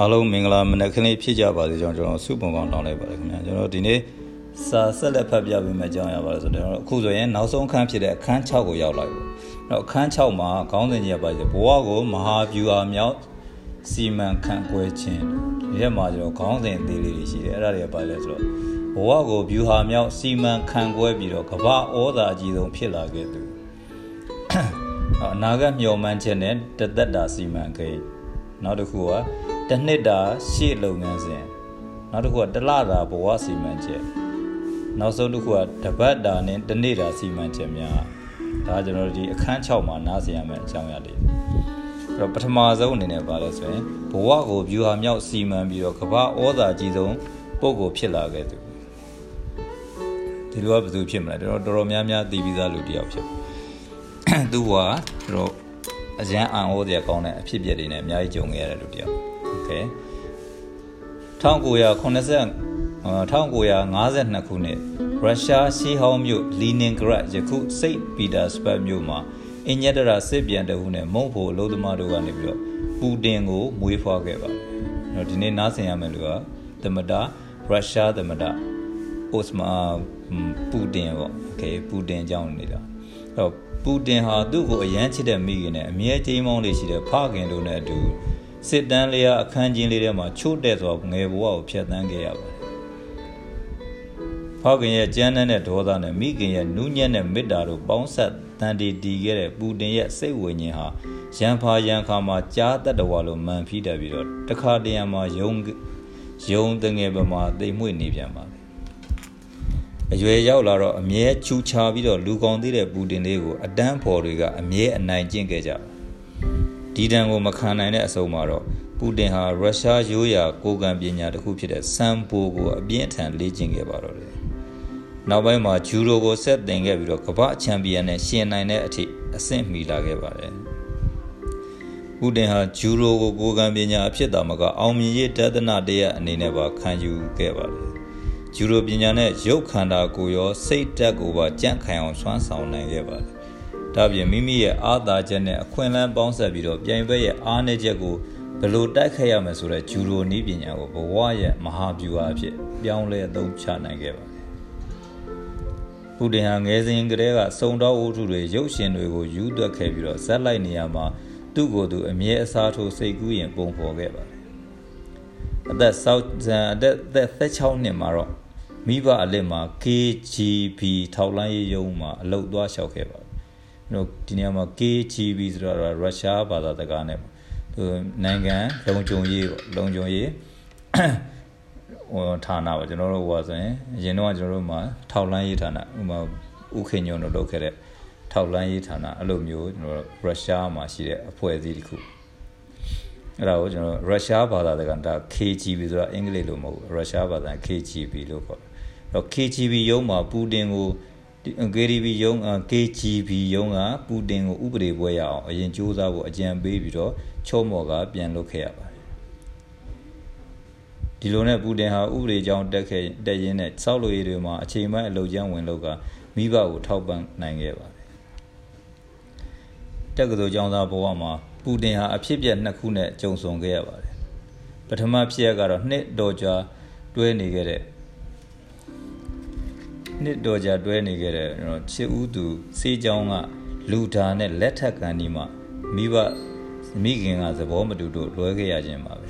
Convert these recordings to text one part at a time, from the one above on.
အားလုံးမင်္ဂလာမနက်ခင်းလေးဖြစ်ကြပါစေကြောင်းကျွန်တော်ဆုပုံကောင်းတောင်းလိုက်ပါတယ်ခင်ဗျာကျွန်တော်ဒီနေ့စာဆက်လက်ဖတ်ပြပေးမယ့်အကြောင်းအရာပါလဲဆိုတော့ကျွန်တော်အခုဆိုရင်နောက်ဆုံးအခန်းဖြစ်တဲ့အခန်း6ကိုရောက်လာပြီ။တော့အခန်း6မှာခေါင်းစဉ်ကြီးကပါဆိုဘဝကိုမဟာဗျူဟာမြောက်စီမံခန့်ခွဲခြင်းဒီထဲမှာကျွန်တော်ခေါင်းစဉ်အသေးလေးတွေရှိတယ်အဲ့ဒါတွေကပါလဲဆိုတော့ဘဝကိုဗျူဟာမြောက်စီမံခန့်ခွဲပြီးတော့ကမ္ဘာဩဇာအကြီးဆုံးဖြစ်လာခဲ့သူအနာဂတ်မျှော်မှန်းချက်နဲ့တသက်တာစီမံကိန်းနောက်တစ်ခုက တစ်နှစ်တာရှေ့လုပ်ငန်းစဉ်နောက်တစ်ခုကတစ်လတာဘဝစီမံချက်နောက်ဆုံးတစ်ခုကတပတ်တာနဲ့တစ်နေ့တာစီမံချက်များဒါကျွန်တော်တို့ဒီအခန်း6မှာနားဆင်ရမယ့်အကြောင်းအရာတွေအဲ့တော့ပထမဆုံးအနေနဲ့ပါလဲဆိုရင်ဘဝကိုဗျူဟာမြောက်စီမံပြီးတော့ကမ္ဘာဩဇာကြီးဆုံးပုဂ္ဂိုလ်ဖြစ်လာခဲ့သူဒီလိုကဘယ်သူဖြစ်မလဲတော်တော်များများသိပြီးသားလူတယောက်ဖြစ်သူကတို့အရန်အံ့ဩစရာကောင်းတဲ့အဖြစ်အပျက်တွေနဲ့အများကြီးကြုံခဲ့ရတဲ့လူတယောက် โอเค1990 1952ခုနှစ်ရုရှားရှီဟောင်းမြို့လီနင်ဂရတ်ယခုစိတ်ပီတာစပတ်မြို့မှာအင်ဂျက်တရာစစ်ပြန်တဟုနဲ့မုံဖို့အလုပ်သမားတို့ကနေပြီးတော့ပူတင်ကိုမွေးဖွားခဲ့ပါတယ်။အဲ့တော့ဒီနေ့နားဆင်ရမယ့်လူကသမ္မတရုရှားသမ္မတအိုစမာပူတင်ပေါ့โอเคပူတင်အကြောင်းနေတာ။အဲ့တော့ပူတင်ဟာသူ့ကိုအရန်ချစ်တဲ့မိခင်နဲ့အမြဲကြေးမောင်းလေးရှိတဲ့ဖခင်တို့နဲ့အတူ စစ်တမ်းလေးရအခန်းချင်းလေးထဲမှာချို့တဲ့စွာငယ်ဘဝကိုဖျက်ဆီးခဲ့ရပါတယ်။ဖခင်ရဲ့ကြမ်းတမ်းတဲ့ဒေါသနဲ့မိခင်ရဲ့နူးညံ့တဲ့မေတ္တာတို့ပေါင်းဆက်တန်တီတီခဲ့တဲ့ပူတင်ရဲ့စိတ်ဝိညာဉ်ဟာရန်ဖာရန်ခါမှာကြားတတ်တော်ဝါလိုမှန်ဖိတတ်ပြီးတော့တခါတရံမှာယုံယုံတငယ်ပမာတိမ်မွေ့နေပြန်ပါပဲ။အရွယ်ရောက်လာတော့အမြဲချူချာပြီးတော့လူကောင်းသေးတဲ့ပူတင်လေးကိုအတန်းဖော်တွေကအမြဲအနိုင်ကျင့်ခဲ့ကြပါ ဒီတန်ကိုမခံနိုင်တဲ့အစုံမှာတော့ပူတင်ဟာရုရှားရိုးရာကိုကံပညာတစ်ခုဖြစ်တဲ့စမ်ပိုကိုအပြင်းအထန်လေ့ကျင့်ခဲ့ပါတော့တယ်။နောက်ပိုင်းမှာဂျူရိုကိုဆက်တင်ခဲ့ပြီးတော့ကမ္ဘာချန်ပီယံနဲ့ရှင်နိုင်တဲ့အထိအဆင့်မီလာခဲ့ပါတယ်။ပူတင်ဟာဂျူရိုကိုကိုကံပညာအဖြစ်သာမကအောင်မြင်ရေးတဒနာတရအနေနဲ့ပါခံယူခဲ့ပါတယ်။ဂျူရိုပညာနဲ့ရုပ်ခန္ဓာကိုယ်ရောစိတ်တက်ကိုပါကြန့်ခိုင်အောင်ဆွမ်းဆောင်နိုင်ခဲ့ပါတယ် ဒါပြင်မိမိရဲ့အာသာချက်နဲ့အခွင့်အလမ်းပေါင်းဆက်ပြီးတော့ပြိုင်ဘက်ရဲ့အားနည်းချက်ကိုဘယ်လိုတိုက်ခိုက်ရမလဲဆိုတဲ့ဂျူရိုနီးပညာကိုဘဝရဲ့မဟာဗျူဟာအဖြစ်ပြောင်းလဲအသုံးချနိုင်ခဲ့ပါတယ်။ပူတင်ဟာငယ်စဉ်ကတည်းကစုံတော်ဝတ္ထုတွေရုပ်ရှင်တွေကိုယူသွက်ခဲ့ပြီးတော့ဇက်လိုက်နေရမှာသူ့ကိုယ်သူအမြဲအစားထိုးစိတ်ကူးရင်ပုံဖော်ခဲ့ပါတယ်။အသက်ဆောက်ဇန်အသက်16နှစ်မှာတော့မိဘအလစ်မှာ KGB ထောက်လိုင်းရေးရုံးမှာအလုပ်သွားလျှောက်ခဲ့ပါတယ် တို့ဒီနေရာမှာ KGB ဆိုတော့ရုရှားဘာသာစကားနဲ့သူနိုင်ငံလုံခြုံရေးပေါ့လုံခြုံရေးဟိုဌာနပေါ့ကျွန်တော်တို့ဟိုဆိုရင်အရင်တော့ကျွန်တော်တို့မှာထောက်လန်းရေးဌာနဥမာဥခေညုံတို့လုပ်ခဲ့တဲ့ထောက်လန်းရေးဌာနအဲ့လိုမျိုးကျွန်တော်တို့ရုရှားမှာရှိတဲ့အဖွဲ့အစည်းတစ်ခုအဲ့ဒါကိုကျွန်တော်ရုရှားဘာသာစကားဒါ KGB ဆိုတာအင်္ဂလိပ်လိုမဟုတ်ဘူးရုရှားဘာသာ KGB လို့ခေါ်တယ်အဲ့တော့ KGB ရုံးမှာပူတင်ကို KGB ရုံး KGB ရုံးကပူတင်ကိုဥပဒေပွဲရအောင်အရင်စ조사ဖို့အကြံပေးပြီးတော့ချော့မော်ကပြန်လုပ်ခဲ့ရပါတယ်ဒီလိုနဲ့ပူတင်ဟာဥပဒေကြောင်းတက်ခဲ့တက်ရင်းနဲ့စောက်လို့ရည်တွေမှာအချိန်ပိုင်းအလုပ်ကျန်းဝင်လုပ်ကမိဘကိုထောက်ပံ့နိုင်ခဲ့ပါတယ်တက္ကသိုလ်ကျောင်းသားဘဝမှာပူတင်ဟာအဖြစ်ပြက်နှစ်ခုနဲ့ကြုံဆုံခဲ့ရပါတယ်ပထမဖြစ်ရကတော့နှစ်တော်ကြာတွဲနေခဲ့တဲ့ နှစ်တော်ကြာတွဲနေခဲ့တဲ့ချစ်ဦးသူစေးချောင်းကလူဓာနဲ့လက်ထက်ကန်ဒီမှာမိဘမိခင်ကသဘောမတူတို့လွဲခဲ့ရခြင်းပါပဲ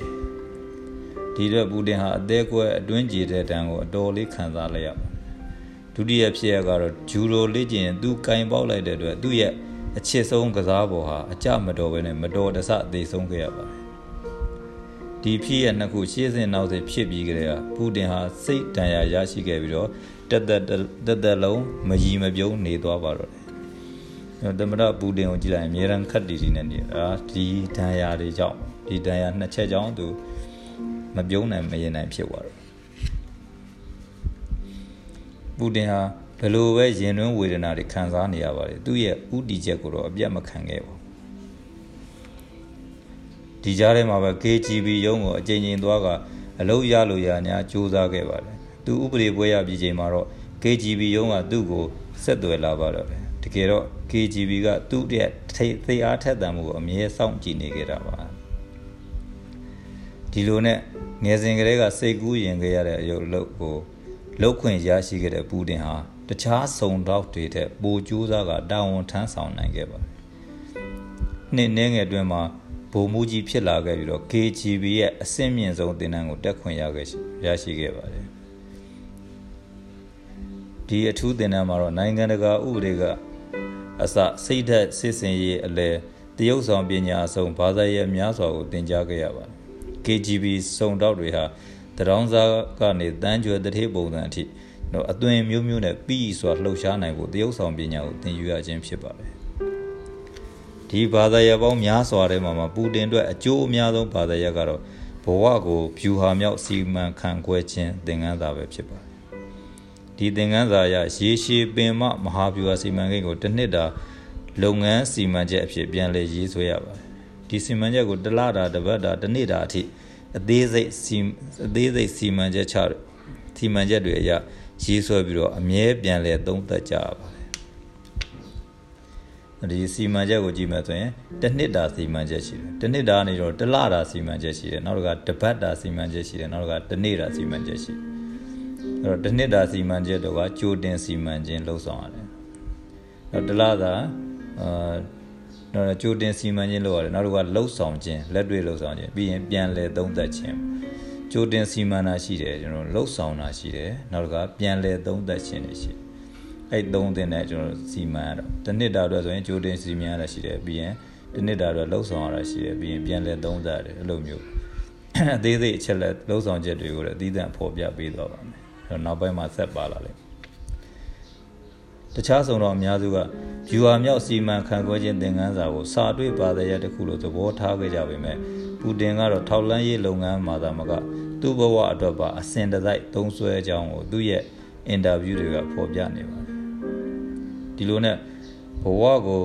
ဒီတော့ပူတင်ဟာအသေးကွဲအတွင်းကြေတဲ့တန်ကိုအတော်လေးခံစားလိုက်ရပါတယ်ဒုတိယဖြစ်ရကတော့ဂျူရိုလေ့ကျင့်သူကင်ပေါက်လိုက်တဲ့အတွက်သူ့ရဲ့အချစ်ဆုံးကစားပေါ်ဟာအကြမတော်ပဲနဲ့မတော်တဆအသေးဆုံးခဲ့ရပါတယ်ဒီဖြစ်ရနှစ်ခုရှေ့စဉ်နောက်စဉ်ဖြစ်ပြီးကြတဲ့ပူတင်ဟာစိတ်တန်ရာရရှိခဲ့ပြီးတော့ တက်တက်တက်တက်လုံးမကြီးမပြုံးနေသွားပါတော့တယ်သမရပူတင်ကိုကြည့်လိုက်အများရန်ခတ်တီတီနဲ့နေတာဒီဒဏ်ရာတွေကြောင့်ဒီဒဏ်ရာနှစ်ချက်ကြောင့်သူမပြုံးနိုင်မရင်နိုင်ဖြစ်သွားတော့ပူတင်ဟာဘယ်လိုပဲရင်တွင်းဝေဒနာတွေခံစားနေရပါလေသူ့ရဲ့ဥတီချက်ကိုတော့အပြတ်မခံခဲ့ပါဒီကြားထဲမှာပဲ KGB ရုံးကိုအကြိမ်ကြိမ်သွားကအလုပ်ရလို့ရညာစူးစမ်းခဲ့ပါတယ် သူဥပဒေပွဲရပြည်ချိန်မှာတော့ KGB ရုံးကသူ့ကိုဆက်သွယ်လာပါတော့တယ်တကယ်တော့ KGB ကသူ့ရဲ့သိအားထက်သန်မှုကိုအမြဲစောင့်ကြည့်နေကြတာပါဒီလိုနဲ့ငယ်စဉ်ကလေးကစိတ်ကူးရင်ခဲ့ရတဲ့အယုတ်လုပ်ကိုလောက်ခွင့်ရရှိခဲ့တဲ့ပူတင်ဟာတခြားစုံတော့တွေထက်ပိုကြိုးစားကတာဝန်ထမ်းဆောင်နိုင်ခဲ့ပါတယ်။နှစ်နှင်းငယ်အတွင်းမှာဗိုလ်မှူးကြီးဖြစ်လာခဲ့ပြီးတော့ KGB ရဲ့အဆင့်မြင့်ဆုံးတင်နန်းကိုတက်ခွင့်ရခဲ့ရရှိခဲ့ပါတယ်။ ဒီအထူးတင်နန်းမှာတော့နိုင်ငံတကာဥပဒေကအစစိတ်ဓာတ်စစ်စင်ရေးအလဲတရုတ်ဆောင်ပညာအစုံဘာသာရေးများစွာကိုသင်ကြားခဲ့ရပါတယ် KGB စုံတောက်တွေဟာတရောင်းစားကနေတန်းကျွယ်တထေးပုံစံအထိတော့အသွင်မျိုးမျိုးနဲ့ပြီးစွာလှုပ်ရှားနိုင်ဖို့တရုတ်ဆောင်ပညာကိုသင်ယူရခြင်းဖြစ်ပါတယ်ဒီဘာသာရပ်ပေါင်းများစွာထဲမှာပူတင်အတွက်အကျိုးအများဆုံးဘာသာရပ်ကတော့ဘဝကိုဖြူဟာမြောက်စီမံခန့်ခွဲခြင်းသင်ခန်းစာပဲဖြစ်ပါတယ် ဒီသင်ခန်းစာအရရေရှည်ပင်မမဟာဗျူဟာစီမံကိန်းကိုတစ်နှစ်တာလုပ်ငန်းစီမံချက်အဖြစ်ပြန်လည်ရေးဆွဲရပါတယ်ဒီစီမံချက်ကိုတစ်လတာတစ်ပတ်တာတစ်နေ့တာအထိအသေးစိတ်စီအသေးစိတ်စီမံချက်ချစီမံချက်တွေအရရေးဆွဲပြီးတော့အမြဲပြန်လည်သုံးသပ်ကြရပါတယ်ဒီစီမံချက်ကိုကြည့်မယ်ဆိုရင်တစ်နှစ်တာစီမံချက်ရှိတယ်တစ်နှစ်တာနေတော့တစ်လတာစီမံချက်ရှိတယ်နောက်တစ်ခါတစ်ပတ်တာစီမံချက်ရှိတယ်နောက်တစ်ခါတစ်နေ့တာစီမံချက်ရှိတယ် အဲ့တော့တစ်နှစ်တာစီမံချက်တော့ကကြိုတင်စီမံခြင်းလှုပ်ဆောင်ရတယ်နောက်တစ်လတာအာတော့ကြိုတင်စီမံခြင်းလုပ်ရတယ်နောက်တစ်ခါလှုပ်ဆောင်ခြင်းလက်တွေ့လှုပ်ဆောင်ခြင်းပြီးရင်ပြန်လည်သုံးသပ်ခြင်းကြိုတင်စီမံတာရှိတယ်ကျွန်တော်လှုပ်ဆောင်တာရှိတယ်နောက်တစ်ခါပြန်လည်သုံးသပ်ခြင်းတွေရှိတယ်အဲ့သုံးသင်နဲ့ကျွန်တော်စီမံရတော့တစ်နှစ်တာအတွက်ဆိုရင်ကြိုတင်စီမံရတာရှိတယ်ပြီးရင်တစ်နှစ်တာအတွက်လှုပ်ဆောင်ရတာရှိတယ်ပြီးရင်ပြန်လည်သုံးသပ်ရတယ်အဲ့လိုမျိုးအသေးစိတ်အချက်လက်လှုပ်ဆောင်ချက်တွေကိုလည်းအသီးသန့်ဖော်ပြပေးသွားပါမယ်အဲ့ တော့နောက်ပိုင်းမှာဆက်ပါလာလိမ့်တခြားဆောင်တော်အများစုကဗျူဟာမြောက်စီမံခန့်ခွဲခြင်းသင်ခန်းစာကိုစာတွေ့ပါတဲ့ရတစ်ခုလို့သဘောထားခဲ့ကြပေမဲ့ပူတင်ကတော့ထောက်လန်းရေးလုပ်ငန်းမှာသာမကသူ့ဘဝအတွက်ပါအစဉ်တစိုက်သုံးဆွဲကြောင်းကိုသူ့ရဲ့အင်တာဗျူးတွေကဖော်ပြနေပါတယ်ဒီလိုနဲ့ဘဝကို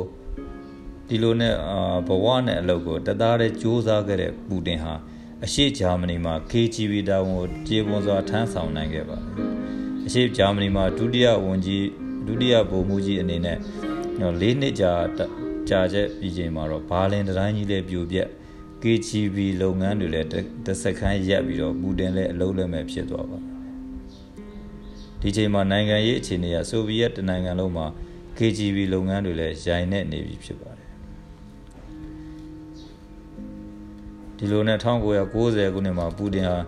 ဒီလိုနဲ့အာဘဝနဲ့အလုပ်ကိုတသားတည်းစူးစမ်းခဲ့တဲ့ပူတင်ဟာ အရှိဂျာမနီမှာ KGB တာဝန်ကိုကြေပွန်စွာထမ်းဆောင်နိုင်ခဲ့ပါတယ်အရှိဂျာမနီမှာဒုတိယဝန်ကြီးဒုတိယဗိုလ်မှူးကြီးအနေနဲ့၄နှစ်ကြာကြာချက်ပြီးချိန်မှာတော့ဘာလင်တိုင်းကြီးလည်းပြိုပြက် KGB လုပ်ငန်းတွေလည်းတစ်စက္ကန့်ရပ်ပြီးတော့ပူတင်လည်းအလုံးလက်မဲ့ဖြစ်သွားပါဒီချိန်မှာနိုင်ငံရေးအခြေအနေကဆိုဗီယက်တနိုင်ငံလုံးမှာ KGB လုပ်ငန်းတွေလည်းရိုင်နေနေပြီဖြစ်ပါတယ် ဒီလိုနဲ့1990ခုနှစ်မှာပူတင်ဟာ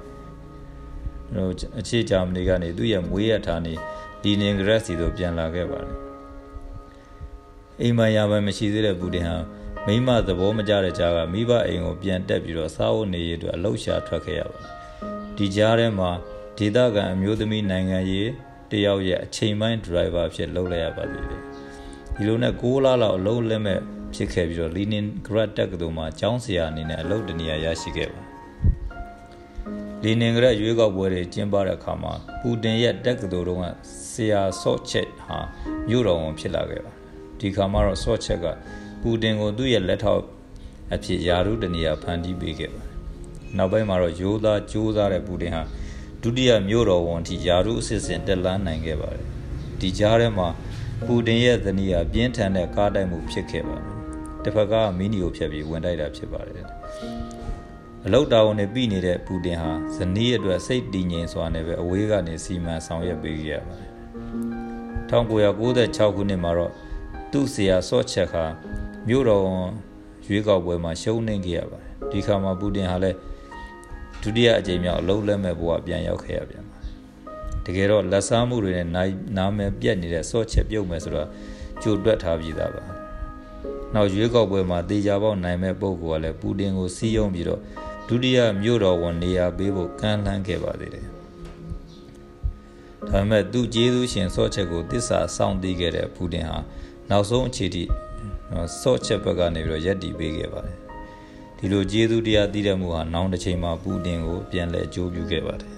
ဟိုအခြေဂျာမနီကနေသူ့ရဲ့မွေးရထားနေလီနင်ဂရက်စီသို့ပြန်လာခဲ့ပါတယ်အိမ်မရပါမရှိသေးတဲ့ပူတင်ဟာမိမသဘောမကျတဲ့ကြားကမိဘအိမ်ကိုပြန်တက်ပြီးတော့စားဝတ်နေရေးအတွက်အလောက်ရှာထွက်ခဲ့ရပါတယ်ဒီကြားထဲမှာဒေသခံအမျိုးသမီးနိုင်ငံရေးတယောက်ရဲ့အချိန်ပိုင်းဒရိုင်ဘာဖြစ်လုပ်လိုက်ရပါသေးတယ်ဒီလိုနဲ့6လလောက်အလုံးလက်မဲ့ ဖြစ်ခဲ့ပြီးတော့လီနင်ဂရက်တက်ကတူမှာကျောင်းဆရာအနေနဲ့အလုပ်တနေရာရရှိခဲ့ပါလီနင်ဂရက်ရွေးကောက်ပွဲတွေကျင်းပတဲ့အခါမှာပူတင်ရဲ့တက်ကတူတုန်းကဆရာဆော့ချက်ဟာမြို့တော်ဝန်ဖြစ်လာခဲ့ပါဒီခါမှာတော့ဆော့ချက်ကပူတင်ကိုသူ့ရဲ့လက်ထောက်အဖြစ်ယာရုတနေရာဖန်တီးပေးခဲ့ပါတယ်နောက်ပိုင်းမှာတော့ရိုးသားကြိုးစားတဲ့ပူတင်ဟာဒုတိယမြို့တော်ဝန်ထိယာရုအစစ်စင်တက်လန်းနိုင်ခဲ့ပါတယ်ဒီကြားထဲမှာပူတင်ရဲ့ဇနီးဟာပြင်းထန်တဲ့ကားတိုက်မှုဖြစ်ခဲ့ပါတယ် တစ်ဖက်ကမီနီကိုဖျက်ပြီးဝင်တိုက်တာဖြစ်ပါတယ်အလုတ်တာဝန်နဲ့ပြည်နေတဲ့ပူတင်ဟာဇနီးအတွက်စိတ်တည်ငြိမ်စွာနဲ့ပဲအဝေးကနေစီမံဆောင်ရွက်ပေးခဲ့ရပါတယ်1996ခုနှစ်မှာတော့သူ့ဆရာဆော့ချက်ခါမြို့တော်ရွေးကောက်ပွဲမှာရှုံးနေခဲ့ရပါတယ်ဒီခါမှာပူတင်ဟာလည်းဒုတိယအကြိမ်မြောက်အလုံးလက်မဲ့ဘဝပြန်ရောက်ခဲ့ရပြန်ပါတယ်တကယ်တော့လက်စားမှုတွေနဲ့နာမည်ပြက်နေတဲ့ဆော့ချက်ပြုတ်မယ်ဆိုတော့ကြိုတွက်ထားပြီးသားပါ နောက်ရွေးကောက်ပွဲမှာတေချာပေါက်နိုင်မဲ့ပုံကလည်းပူတင်ကိုစီးယုံပြီးတော့ဒုတိယမြို့တော်ဝန်နေရာပေးဖို့ကမ်းလှမ်းခဲ့ပါသေးတယ်ဒါပေမဲ့သူကျေးဇူးရှင်ဆော့ချက်ကိုတစ္ဆာစောင့်သိခဲ့တဲ့ပူတင်ဟာနောက်ဆုံးအခြေထိဆော့ချက်ဘက်ကနေပြီးတော့ရက်တီပေးခဲ့ပါတယ်ဒီလိုကျေးဇူးတရားသိတဲ့မှုဟာနောင်တစ်ချိန်မှာပူတင်ကိုပြန်လဲအကျိုးပြုခဲ့ပါတယ်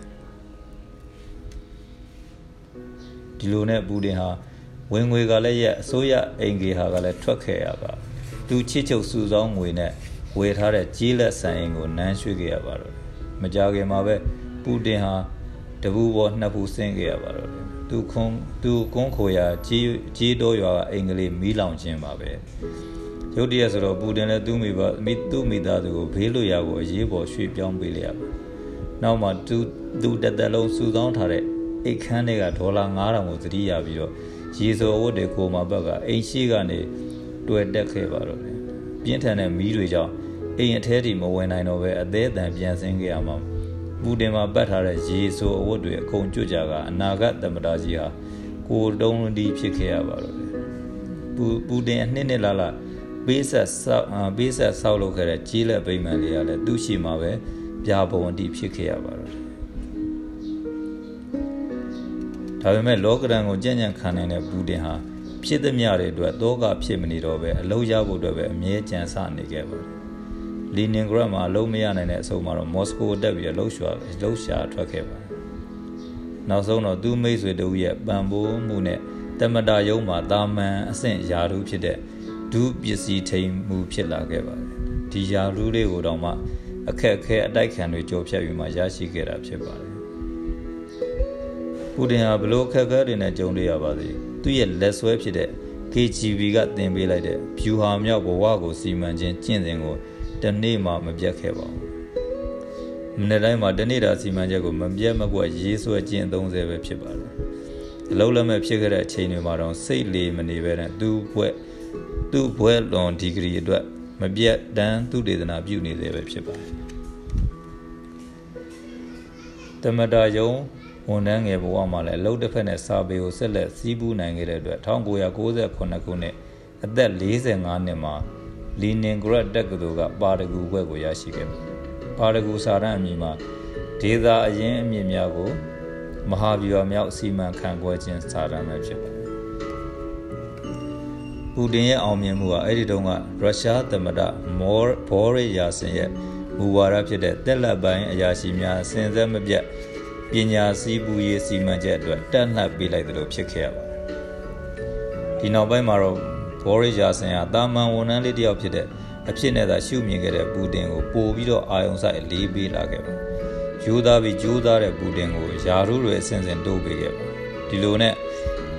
ဒီလိုနဲ့ပူတင်ဟာဝင်ငွေကလည်းရက်အစိုးရအင်ဂေဟာကလည်းထွက်ခဲ့ရပါ သူချစ်ချုပ်စုဆောင်းငွေနဲ့ဝယ်ထားတဲ့ကြီးလက်ဆန်အင်ကိုနန်းရွှေ့ခဲ့ရပါတော့မကြခင်မှာပဲပူတင်ဟာတပူပေါ်နှစ်ပူဆင်းခဲ့ရပါတော့တယ်သူခွန်သူကွန်းခိုရာကြီးကြီးတော်ရွာကအင်္ဂလိပ်မီးလောင်ခြင်းပါပဲယရုတ်တရက်ဆိုတော့ပူတင်လည်းသူ့မိဘမိသူ့မိသားစုကိုဘေးလွတ်ရာကိုအရေးပေါ်ရွှေ့ပြောင်းပေးလိုက်ရပါနောက်မှသူသူတသက်လုံးစုဆောင်းထားတဲ့အိတ်ခမ်းတွေကဒေါ်လာ9000ကိုသတိရပြီးတော့ရေစော်ဝတ်တွေကိုမှဘက်ကအိမ်ရှိကနေ တွေ့တက်ခဲ့ပါတော့တယ်ပြင်းထန်တဲ့မီးတွေကြောင့်အိမ်အထဲထိမဝင်နိုင်တော့ပဲအသေးအတန်ပြန်ဆင်းခဲ့ရမှာပူတင်မှာပတ်ထားတဲ့ရေဆိုအဝတ်တွေအကုန်ကျွတ်ကြကအနာဂတ်သမ္မတကြီးဟာကိုတုံးတီးဖြစ်ခဲ့ရပါတော့တယ်ပူပူတင်အနှစ်နှစ်လာလာပေးဆက်ဆောက်ပေးဆက်ဆောက်လုပ်ခဲ့တဲ့ကြီးလက်ဗိမာန်လေးကလည်းသူ့ရှိမှာပဲပြာပုံတီဖြစ်ခဲ့ရပါတော့တယ်ဒါပေမဲ့လောကဒဏ်ကိုကြံ့ကြံ့ခံနိုင်တဲ့ပူတင်ဟာ ဖြစ်သည်များတွေအတွက်တောကဖြစ်မနေတော့ပဲအလုံးရဖို့အတွက်ပဲအမြဲကြံစနေခဲ့ပါတယ်လီနင်ဂရတ်မှာအလုံးမရနိုင်တဲ့အဆုံးမှာတော့မော်စကိုတက်ပြီးလှုပ်ရှားလှုပ်ရှားထွက်ခဲ့ပါတယ်နောက်ဆုံးတော့သူ့မိတ်ဆွေတို့ရဲ့ပံပိုးမှုနဲ့တမတာယုံမှာတာမန်အဆင့်ယာရုဖြစ်တဲ့ဒုပစ္စည်းထိန်မှုဖြစ်လာခဲ့ပါတယ်ဒီယာရုလေးကိုတော့မှအခက်အခဲအတိုက်ခံတွေကြော်ဖြတ်ပြီးမှရရှိခဲ့တာဖြစ်ပါတယ်ပူတင်ဟာဘလို့အခက်အခဲတွေနဲ့ကြုံတွေ့ရပါသေး သူ့ရဲ့လက်ဆွဲဖြစ်တဲ့ KGB ကတင်ပေးလိုက်တဲ့ဖြူဟာမြောက်ဘဝကိုစီမံခြင်းကျင့်စဉ်ကိုတနေ့မှမပြတ်ခဲ့ပါဘူးမနေ့တိုင်းမှာတနေ့တာစီမံချက်ကိုမပြတ်မကွက်ရေးဆွဲကျင့်30ပဲဖြစ်ပါတယ်အလုံးလက်မဲ့ဖြစ်ခဲ့တဲ့အချိန်တွေမှာတော့စိတ်လေးမနေပဲနဲ့သူ့ဘွဲ့သူ့ဘွဲ့လွန်ဒီဂရီအတွက်မပြတ်တမ်းသူဒေသနာပြုနေသေးပဲဖြစ်ပါတယ်တမတာယုံ ဝန်ထမ်းငယ်ဘဝမှာလည်းအလုပ်တစ်ဖက်နဲ့စာပေကိုဆက်လက်စီးပူးနိုင်ခဲ့တဲ့အတွက်1998ခုနှစ်အသက်45နှစ်မှာလီနင်ဂရတ်တက္ကသိုလ်ကပါရဂူဘွဲ့ကိုရရှိခဲ့ပါတယ်။ပါရဂူစာရန်အမည်မှာဒေသအရင်အမြင့်များကိုမဟာဗျူဟာမြောက်စီမံခန့်ခွဲခြင်းစာရန်ပဲဖြစ်ပါတယ်။ပူတင်ရဲ့အောင်မြင်မှုဟာအဲ့ဒီတုန်းကရုရှားသမ္မတမော်ဘော်ရီယာဆင်ရဲ့မူဝါဒဖြစ်တဲ့တက်လက်ပိုင်းအရာရှိများစင်ဆက်မပြတ် ပညာစည်းပူရေးစီမံချက်အတွက်တက်လှပ်ပေးလိုက်သလိုဖြစ်ခဲ့ရပါတယ်။ဒီနောက်ပိုင်းမှာတော့ဘော်ရီယာဆင်ဟာတာမန်ဝန်ထမ်းလေးတစ်ယောက်ဖြစ်တဲ့အဖြစ်နဲ့သာရှုမြင်ခဲ့တဲ့ပူတင်ကိုပို့ပြီးတော့အာယုံဆိုင်အလေးပေးလာခဲ့ပါတယ်။ယူသားပြီးကြိုးစားတဲ့ပူတင်ကိုယာရုတွေအစဉ်စဉ်တိုးပေးခဲ့ပါတယ်။ဒီလိုနဲ့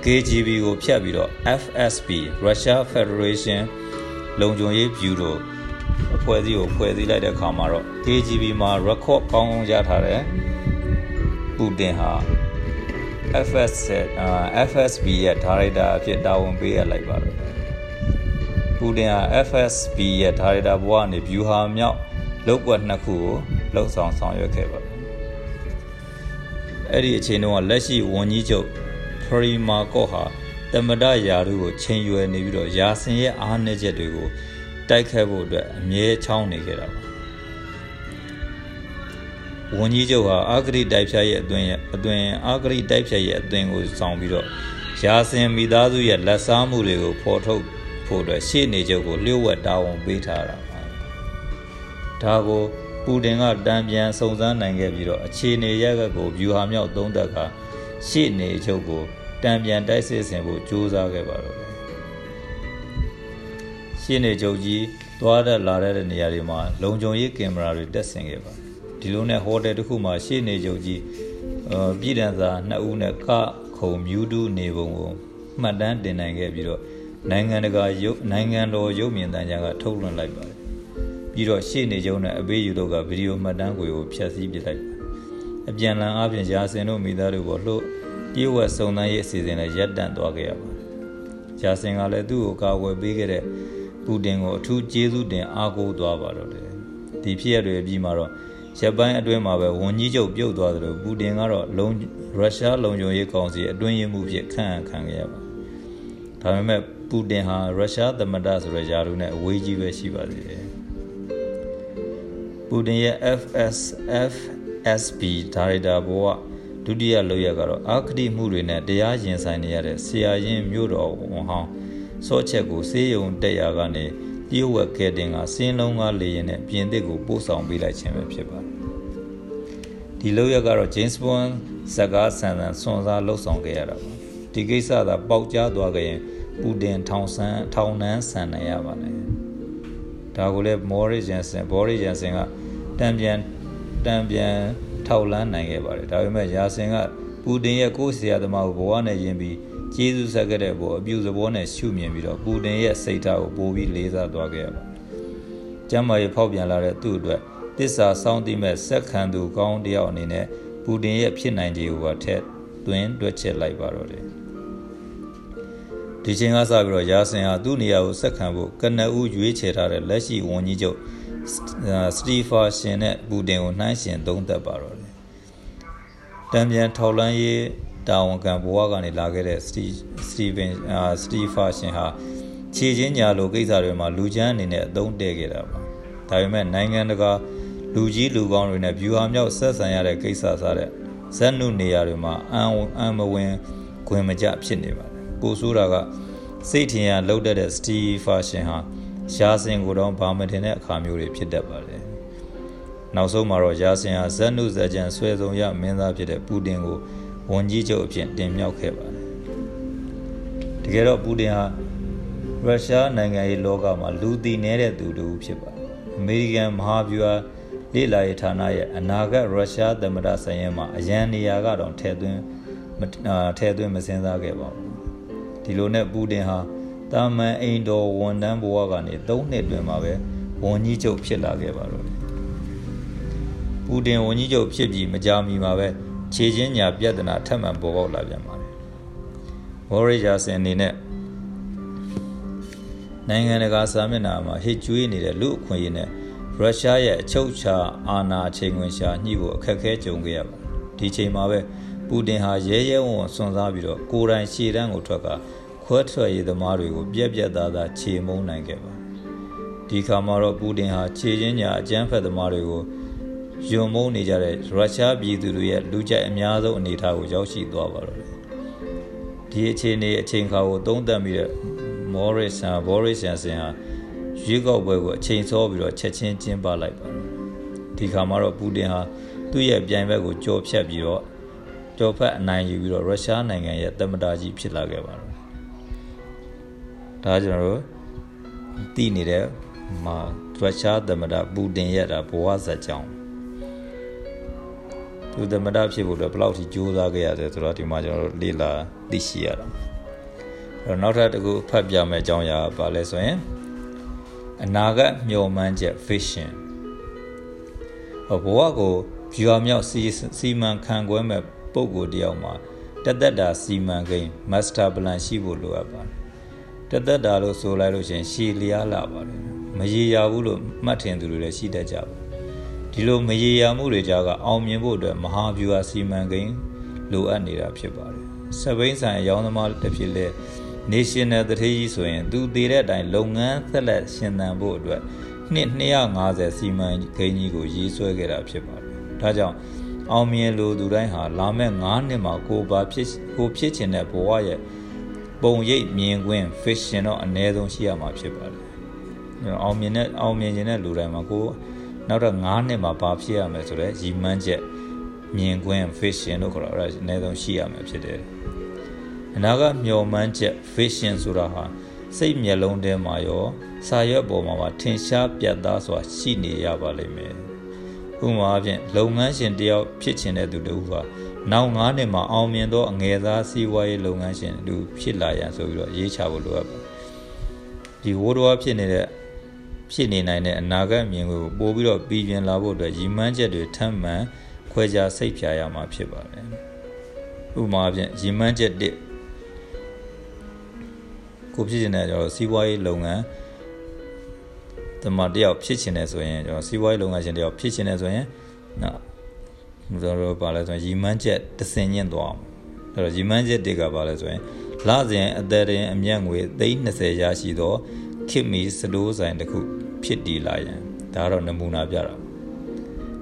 KGB ကိုဖြတ်ပြီးတော့ FSB Russia Federation လုံခြုံရေးဗျူရိုအဖွဲ့အစည်းကိုဖွဲ့စည်းလိုက်တဲ့အခါမှာတော့ KGB မှာ record ကောင်းကောင်းရထားတဲ့ ပူတင်ဟာ FS FSB ရဲ့ဒါရိုက်တာအဖြစ်တာဝန်ပေးရလိုက်ပါတော့ပူတင်ဟာ FSB ရဲ့ဒါရိုက်တာဘဝကနေ view ဟာမြောက်လောက်ွက်နှစ်ခုကိုလှုပ်ဆောင်ဆောင်ရွက်ခဲ့ပါတယ်အဲ့ဒီအချိန်တုန်းကလက်ရှိဝန်ကြီးချုပ်ဖရီမာကော့ဟာတမဒယာရုကိုချိန်ရွယ်နေပြီးတော့ယာစင်ရဲ့အားနည်းချက်တွေကိုတိုက်ခတ်ဖို့အတွက်အမြဲချောင်းနေခဲ့တာပါ ဝန်ကြီးချုပ်ဟာအာဂရိတိုက်ဖြတ်ရဲ့အတွင်ရဲ့အတွင်အာဂရိတိုက်ဖြတ်ရဲ့အသွင်ကိုဆောင်ပြီးတော့ရာစင်မိသားစုရဲ့လက်စားမှုတွေကိုဖော်ထုတ်ဖို့အတွက်ရှေ့နေချုပ်ကိုလျှို့ဝှက်တာဝန်ပေးထားတာပါဒါကိုပူတင်ကတံပြန်စုံစမ်းနိုင်ခဲ့ပြီးတော့အခြေအနေရက်ကကိုဗျူဟာမြောက်သုံးသက်ကရှေ့နေချုပ်ကိုတံပြန်တိုက်စစ်ဆင်ဖို့ကြိုးစားခဲ့ပါတော့တယ်ရှေ့နေချုပ်ကြီးသွားတဲ့လာတဲ့နေရာတွေမှာလုံခြုံရေးကင်မရာတွေတက်ဆင်ခဲ့ပါတယ် ဒီလိုနဲ့ဟိုတယ်တစ်ခုမှာရှေ့နေချုပ်ကြီးအပြည်တန်းစာနှစ်ဦးနဲ့ကခုံမြူးတူးနေပုံကိုမှတ်တမ်းတင်နိုင်ခဲ့ပြီးတော့နိုင်ငံတကာရုပ်နိုင်ငံတော်ရုပ်မြင်သံကြားကထုတ်လွှင့်လိုက်ပါတယ်ပြီးတော့ရှေ့နေချုပ်နဲ့အပေးယူတို့ကဗီဒီယိုမှတ်တမ်းတွေကိုဖျက်ဆီးပစ်လိုက်ပါတယ်အပြန်လန်အပြင်ရာစင်တို့မိသားစုကိုလှုပ်ပြေဝက်စုံစမ်းရေးအစီအစဉ်နဲ့ရပ်တန့်သွားခဲ့ရပါတယ်ရာစင်ကလည်းသူ့ကိုကာကွယ်ပေးခဲ့တဲ့ပူတင်ကိုအထူးကျေးဇူးတင်အားကိုးသွားပါတော့တယ်ဒီဖြစ်ရတွေအပြီးမှာတော့ ရက်ပိုင်းအတွင်းမှာပဲဝန်ကြီးချုပ်ပြုတ်သွားတယ်လို့ပူတင်ကတော့လုံရုရှားလုံခြုံရေးကောင်စီအတွင်းရေးမှူးဖြစ်ခန့်အပ်ခံခဲ့ရပါဒါပေမဲ့ပူတင်ဟာရုရှားသမ္မတဆိုတဲ့ယာရုနဲ့အဝေးကြီးပဲရှိပါသေးတယ်ပူတင်ရဲ့ FSF SB ဒါရိုက်တာဘောကဒုတိယလောက်ရကတော့အာခတိမှုတွေနဲ့တရားရင်ဆိုင်နေရတဲ့ဆရာရင်မြို့တော်ဝန်ဟောင်းစောချက်ကိုစေးရုံတက်ရာကနေ တရုတ်ဝက်ကဲတင်ကစင်းလုံးကားလေရင်နဲ့ပြင်သစ်ကိုပို့ဆောင်ပေးလိုက်ခြင်းပဲဖြစ်ပါတယ်ဒီလောက်ရကတော့ James Bond ဇာကားဆန်ဆန်စွန်စားလှုပ်ဆောင်ခဲ့ရတာပါဒီကိစ္စသာပေါက်ကြားသွားကြရင်ပူတင်ထောင်ဆန်းထောင်နှန်းဆန်နိုင်ရပါလေဒါကိုလည်းမော်ရီဂျန်ဆန်ဘော်ရီဂျန်ဆန်ကတံပြန်တံပြန်ထောက်လန်းနိုင်ခဲ့ပါတယ်ဒါပေမဲ့ယာစင်ကပူတင်ရဲ့ကိုယ်ဆရာသမားကိုဘဝနဲ့ယဉ်ပြီး ကျေးဇူးဆက်ခဲ့တဲ့ဘောအပြုသဘောနဲ့ရှုမြင်ပြီးတော့ပူတင်ရဲ့စိတ်ထားကိုပိုးပြီးလေးစားသွားခဲ့ရပါကျမ်းမာရေးဖောက်ပြန်လာတဲ့သူ့အတွက်တစ္ဆာစောင့်တိမဲ့စက်ခံသူကောင်းတယောက်အနေနဲ့ပူတင်ရဲ့ဖြစ်နိုင်ခြေကိုပါထက်သွင်းတွက်ချက်လိုက်ပါတော့တယ်ဒီချိန်ကစပြီးတော့ရာစင်ဟာသူ့နေရာကိုဆက်ခံဖို့ကနဦးရွေးချယ်ထားတဲ့လက်ရှိဝန်ကြီးချုပ်စတီဖာရှင်နဲ့ပူတင်ကိုနှိုင်းယှဉ်သုံးသပ်ပါတော့တယ်တံပြန်ထောက်လန်းရေး တာဝန်ခံဘဝကနေလာခဲ့တဲ့စတီစတီဗင်စတီဖာရှင်ဟာခြေချင်းညာလိုကိစ္စတွေမှာလူချမ်းအနေနဲ့အသုံးတည့်ခဲ့တာပါဒါပေမဲ့နိုင်ငံတကာလူကြီးလူကောင်းတွေနဲ့ဗျူဟာမြောက်ဆက်ဆံရတဲ့ကိစ္စစားတဲ့ဇက်နုနေရာတွေမှာအံအံမဝင်ခွင်မကြဖြစ်နေပါတယ်ကိုဆိုးတာကစိတ်ထင်ရလှုပ်တဲ့စတီဖာရှင်ဟာရှားစင်ကိုတော့ဘာမတင်တဲ့အခါမျိုးတွေဖြစ်တတ်ပါတယ်နောက်ဆုံးမှာတော့ရာစင်ဟာဇက်နုဇက်ကြံဆွဲဆုံးရမင်းသားဖြစ်တဲ့ပူတင်ကို ဝန်ကြီးချုပ်အဖြစ်တင်မြှောက်ခဲ့ပါတယ်တကယ်တော့ပူတင်ဟာရုရှားနိုင်ငံရေးလောကမှာလူသိနေတဲ့သူတူဖြစ်ပါတယ်အမေရိကန်မဟာဗျူဟာလေလာရေးဌာနရဲ့အနာဂတ်ရုရှားသမ္မတဆိုင်ရင်မှာအရန်နေရာကတော့ထည့်သွင်းထည့်သွင်းမစင်စားခဲ့ပါဘူးဒီလိုနဲ့ပူတင်ဟာတာမန်အိမ်တော်ဝန်တန်းဘဝကနေ၃နှစ်တွင်မှာပဲဝန်ကြီးချုပ်ဖြစ်လာခဲ့ပါတော့တယ်ပူတင်ဝန်ကြီးချုပ်ဖြစ်ပြီးမကြာမီမှာပဲ ခြေချင်းညာပြဿနာထပ်မံပေါ်ပေါက်လာပြန်ပါတယ်ဝေါ်ရီယာစင်အနေနဲ့နိုင်ငံတကာစာမျက်နှာမှာဟစ်ကြွေးနေတဲ့လူအခွင့်အရေးနဲ့ရုရှားရဲ့အချုပ်ချာအာဏာချိန်ခွင်ရှာညှိဖို့အခက်အခဲကြုံခဲ့ရပါတယ်ဒီချိန်မှာပဲပူတင်ဟာရဲရဲဝံ့ဝံ့စွန့်စားပြီးတော့ကိုယ်တိုင်ရှေ့တန်းကိုထွက်ကခွဲထွက်ရေးသမားတွေကိုပြက်ပြက်သားသားခြေမုံနိုင်ခဲ့ပါတယ်ဒီခါမှာတော့ပူတင်ဟာခြေချင်းညာအကြမ်းဖက်သမားတွေကို ယုံမုန်းနေကြတဲ့ရုရှားပြည်သူတွေရဲ့လူကြိုက်အများဆုံးအနေအထားကိုရောက်ရှိသွားပါတော့တယ်ဒီအခြေအနေအချိန်ခါကိုသုံးသပ်ပြီးတော့မော်ရစ်ဆန်ဘော်ရစ်ဆန်ဆင်ဟာရွေးကောက်ပွဲကိုအချိန်စောပြီးတော့ချက်ချင်းကျင်းပလိုက်ပါတယ်ဒီခါမှာတော့ပူတင်ဟာသူ့ရဲ့ပြိုင်ဘက်ကိုကြော်ဖြတ်ပြီးတော့ကြော်ဖက်အနိုင်ယူပြီးတော့ရုရှားနိုင်ငံရဲ့သမ္မတကြီးဖြစ်လာခဲ့ပါတယ်ဒါကျွန်တော်တို့သိနေတဲ့မှာရုရှားသမ္မတပူတင်ရဲ့ဒါဘဝဇာတ်ကြောင်း သူသမ္မတဖြစ်ဖို့လည်းဘယ်လောက်ထိကြိုးစားခဲ့ရတယ်ဆိုတော့ဒီမှာကျွန်တော်တို့လေ့လာသိရှိရတာအဲ့တော့နောက်ထပ်တစ်ခုဖတ်ပြမယ့်အကြောင်းအရာပါလဲဆိုရင်အနာဂတ်မျှော်မှန်းချက် vision ဘဝကိုဖြူအောင်မြောက်စီစီမံခန့်ခွဲမဲ့ပုံကိုတယောက်မှာတသက်တာစီမံကိန်း master plan ရှိဖို့လိုအပ်ပါတယ်တသက်တာလို့ဆိုလိုက်လို့ရှင်ရှည်လျားလာပါတယ်မရေရာဘူးလို့မှတ်ထင်သူတွေလည်းရှိတတ်ကြပါ ဒီလိုမရေရာမှုတွေကြားကအောင်မြင်ဖို့အတွက်မဟာဗျူဟာစီမံကိန်းလိုအပ်နေတာဖြစ်ပါတယ်စပိန်ဆိုင်အယောင်းသမားတစ်ဖြစ်လဲ national တထေးကြီးဆိုရင်သူတည်တဲ့အတိုင်းလုပ်ငန်းသက်လက်ရှင်သန်ဖို့အတွက်နှစ်250စီမံကိန်းကြီးကိုရေးဆွဲခဲ့တာဖြစ်ပါတယ်။ဒါကြောင့်အောင်မြင်လိုသူတိုင်းဟာလာမယ့်9နှစ်မှာကိုပါဖြစ်ကိုဖြစ်ချင်တဲ့ဘဝရဲ့ပုံရိပ်မြင်ကွင်း fiction တော့အ ਨੇ ဆုံးရှိရမှာဖြစ်ပါတယ်။အောင်မြင်တဲ့အောင်မြင်ခြင်းတဲ့လူတိုင်းမှာကို နောက်တော့9နှစ်မှာဘာဖြစ်ရမလဲဆိုတော့ရည်မှန်းချက်မြင်ကွင်း fiction လို့ခေါ်တာအဲ့ဒါအ ਨੇ ဆုံးရှိရမှာဖြစ်တယ်။အနာကမျော်မှန်းချက် vision ဆိုတာဟာစိတ်မျက်လုံးထဲမှာရောစာရွက်ပေါ်မှာပါထင်ရှားပြတ်သားစွာရှိနေရပါလိမ့်မယ်။ဥပမာအဖြစ်လုပ်ငန်းရှင်တယောက်ဖြစ်ချင်တဲ့သူတူဟာနောက်9နှစ်မှာအောင်မြင်သောအငယ်သားစီးပွားရေးလုပ်ငန်းရှင်တူဖြစ်လာရန်ဆိုပြီးတော့ရေးချဖို့လိုအပ်ပါဒီဝိုးတော်ဖြစ်နေတဲ့ ဖြစ်နေနိုင်တဲ့အနာဂတ်မြင်ကိုပို့ပြီးတော့ပြီးပြင်လာဖို့အတွက်ရည်မှန်းချက်တွေထပ်မံခွဲခြားစိတ်ဖြာရမှာဖြစ်ပါတယ်ဥပမာအဖြစ်ရည်မှန်းချက်1ကိုဖြစ်နေတဲ့ကျွန်တော်စီးပွားရေးလုပ်ငန်းတမတယောက်ဖြစ်ချင်တယ်ဆိုရင်ကျွန်တော်စီးပွားရေးလုပ်ငန်းရှင်တယောက်ဖြစ်ချင်တယ်ဆိုရင်နော်ကျွန်တော်ပါလဲဆိုရင်ရီမန်းချက်တဆင်ညင့်သွားအောင်အဲ့တော့ရီမန်းချက်တွေကပါလဲဆိုရင်လစဉ်အသက်ရင်အမျက်ငွေ320ရရှိသော ခင်မီစတိုးဆိုင်တစ်ခုဖြစ်တည်လာရန်ဒါတော့နမူနာပြတာ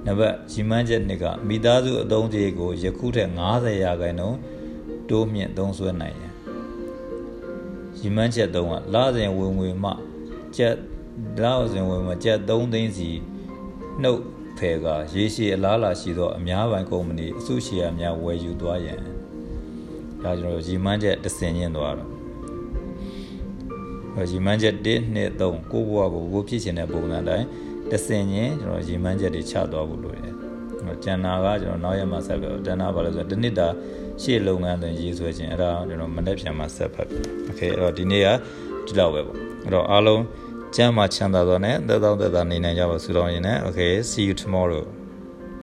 နံပါတ်ရီမန်းချက်နှစ်ကမိသားစုအသုံးစရိတ်ကိုယခုထက်90ရာခိုင်နှုန်းတိုးမြင့်သုံးစွဲနိုင်ရန်ရီမန်းချက်3ကလစဉ်ဝင်ငွေမှကျက်လောက်စဉ်ဝင်မှာကျပ်3သိန်းစီနှုတ်ဖယ်ကရေရှည်အလားလာရှိသောအများပိုင်ကုမ္ပဏီအစုရှယ်ယာများဝယ်ယူသွားရန်ဒါကျွန်တော်ရီမန်းချက်တဆင်ညင်းသွားတော့ ရီမန်းချက်1 2 3ကိုဘွားကိုကိုဖြစ်ချင်တဲ့ပုံစံတိုင်းတဆင်ညင်းကျွန်တော်ရီမန်းချက်တွေချသွားဖို့လိုတယ် ကျန်နာကကျွန်တော်နောက်ရက်မှာဆက်ပြကျန်နာဘာလို့ဆိုတော့ဒီနှစ်တာရှေ့လုပ်ငန်းတွေရေးဆွဲခြင်းအဲ့ဒါကျွန်တော်မနေ့ပြန်မှာဆက်ဖတ်ပြီโอเคအဲ့တော့ဒီနေ့ကဒီလောက်ပဲပေါ့အဲ့တော့အားလုံးကျမ်းမှာချမ်းသာသောနဲ့သက်သောသက်သာနေနိုင်ကြပါဆုတောင်းရင်းနဲ့ okay see you tomorrow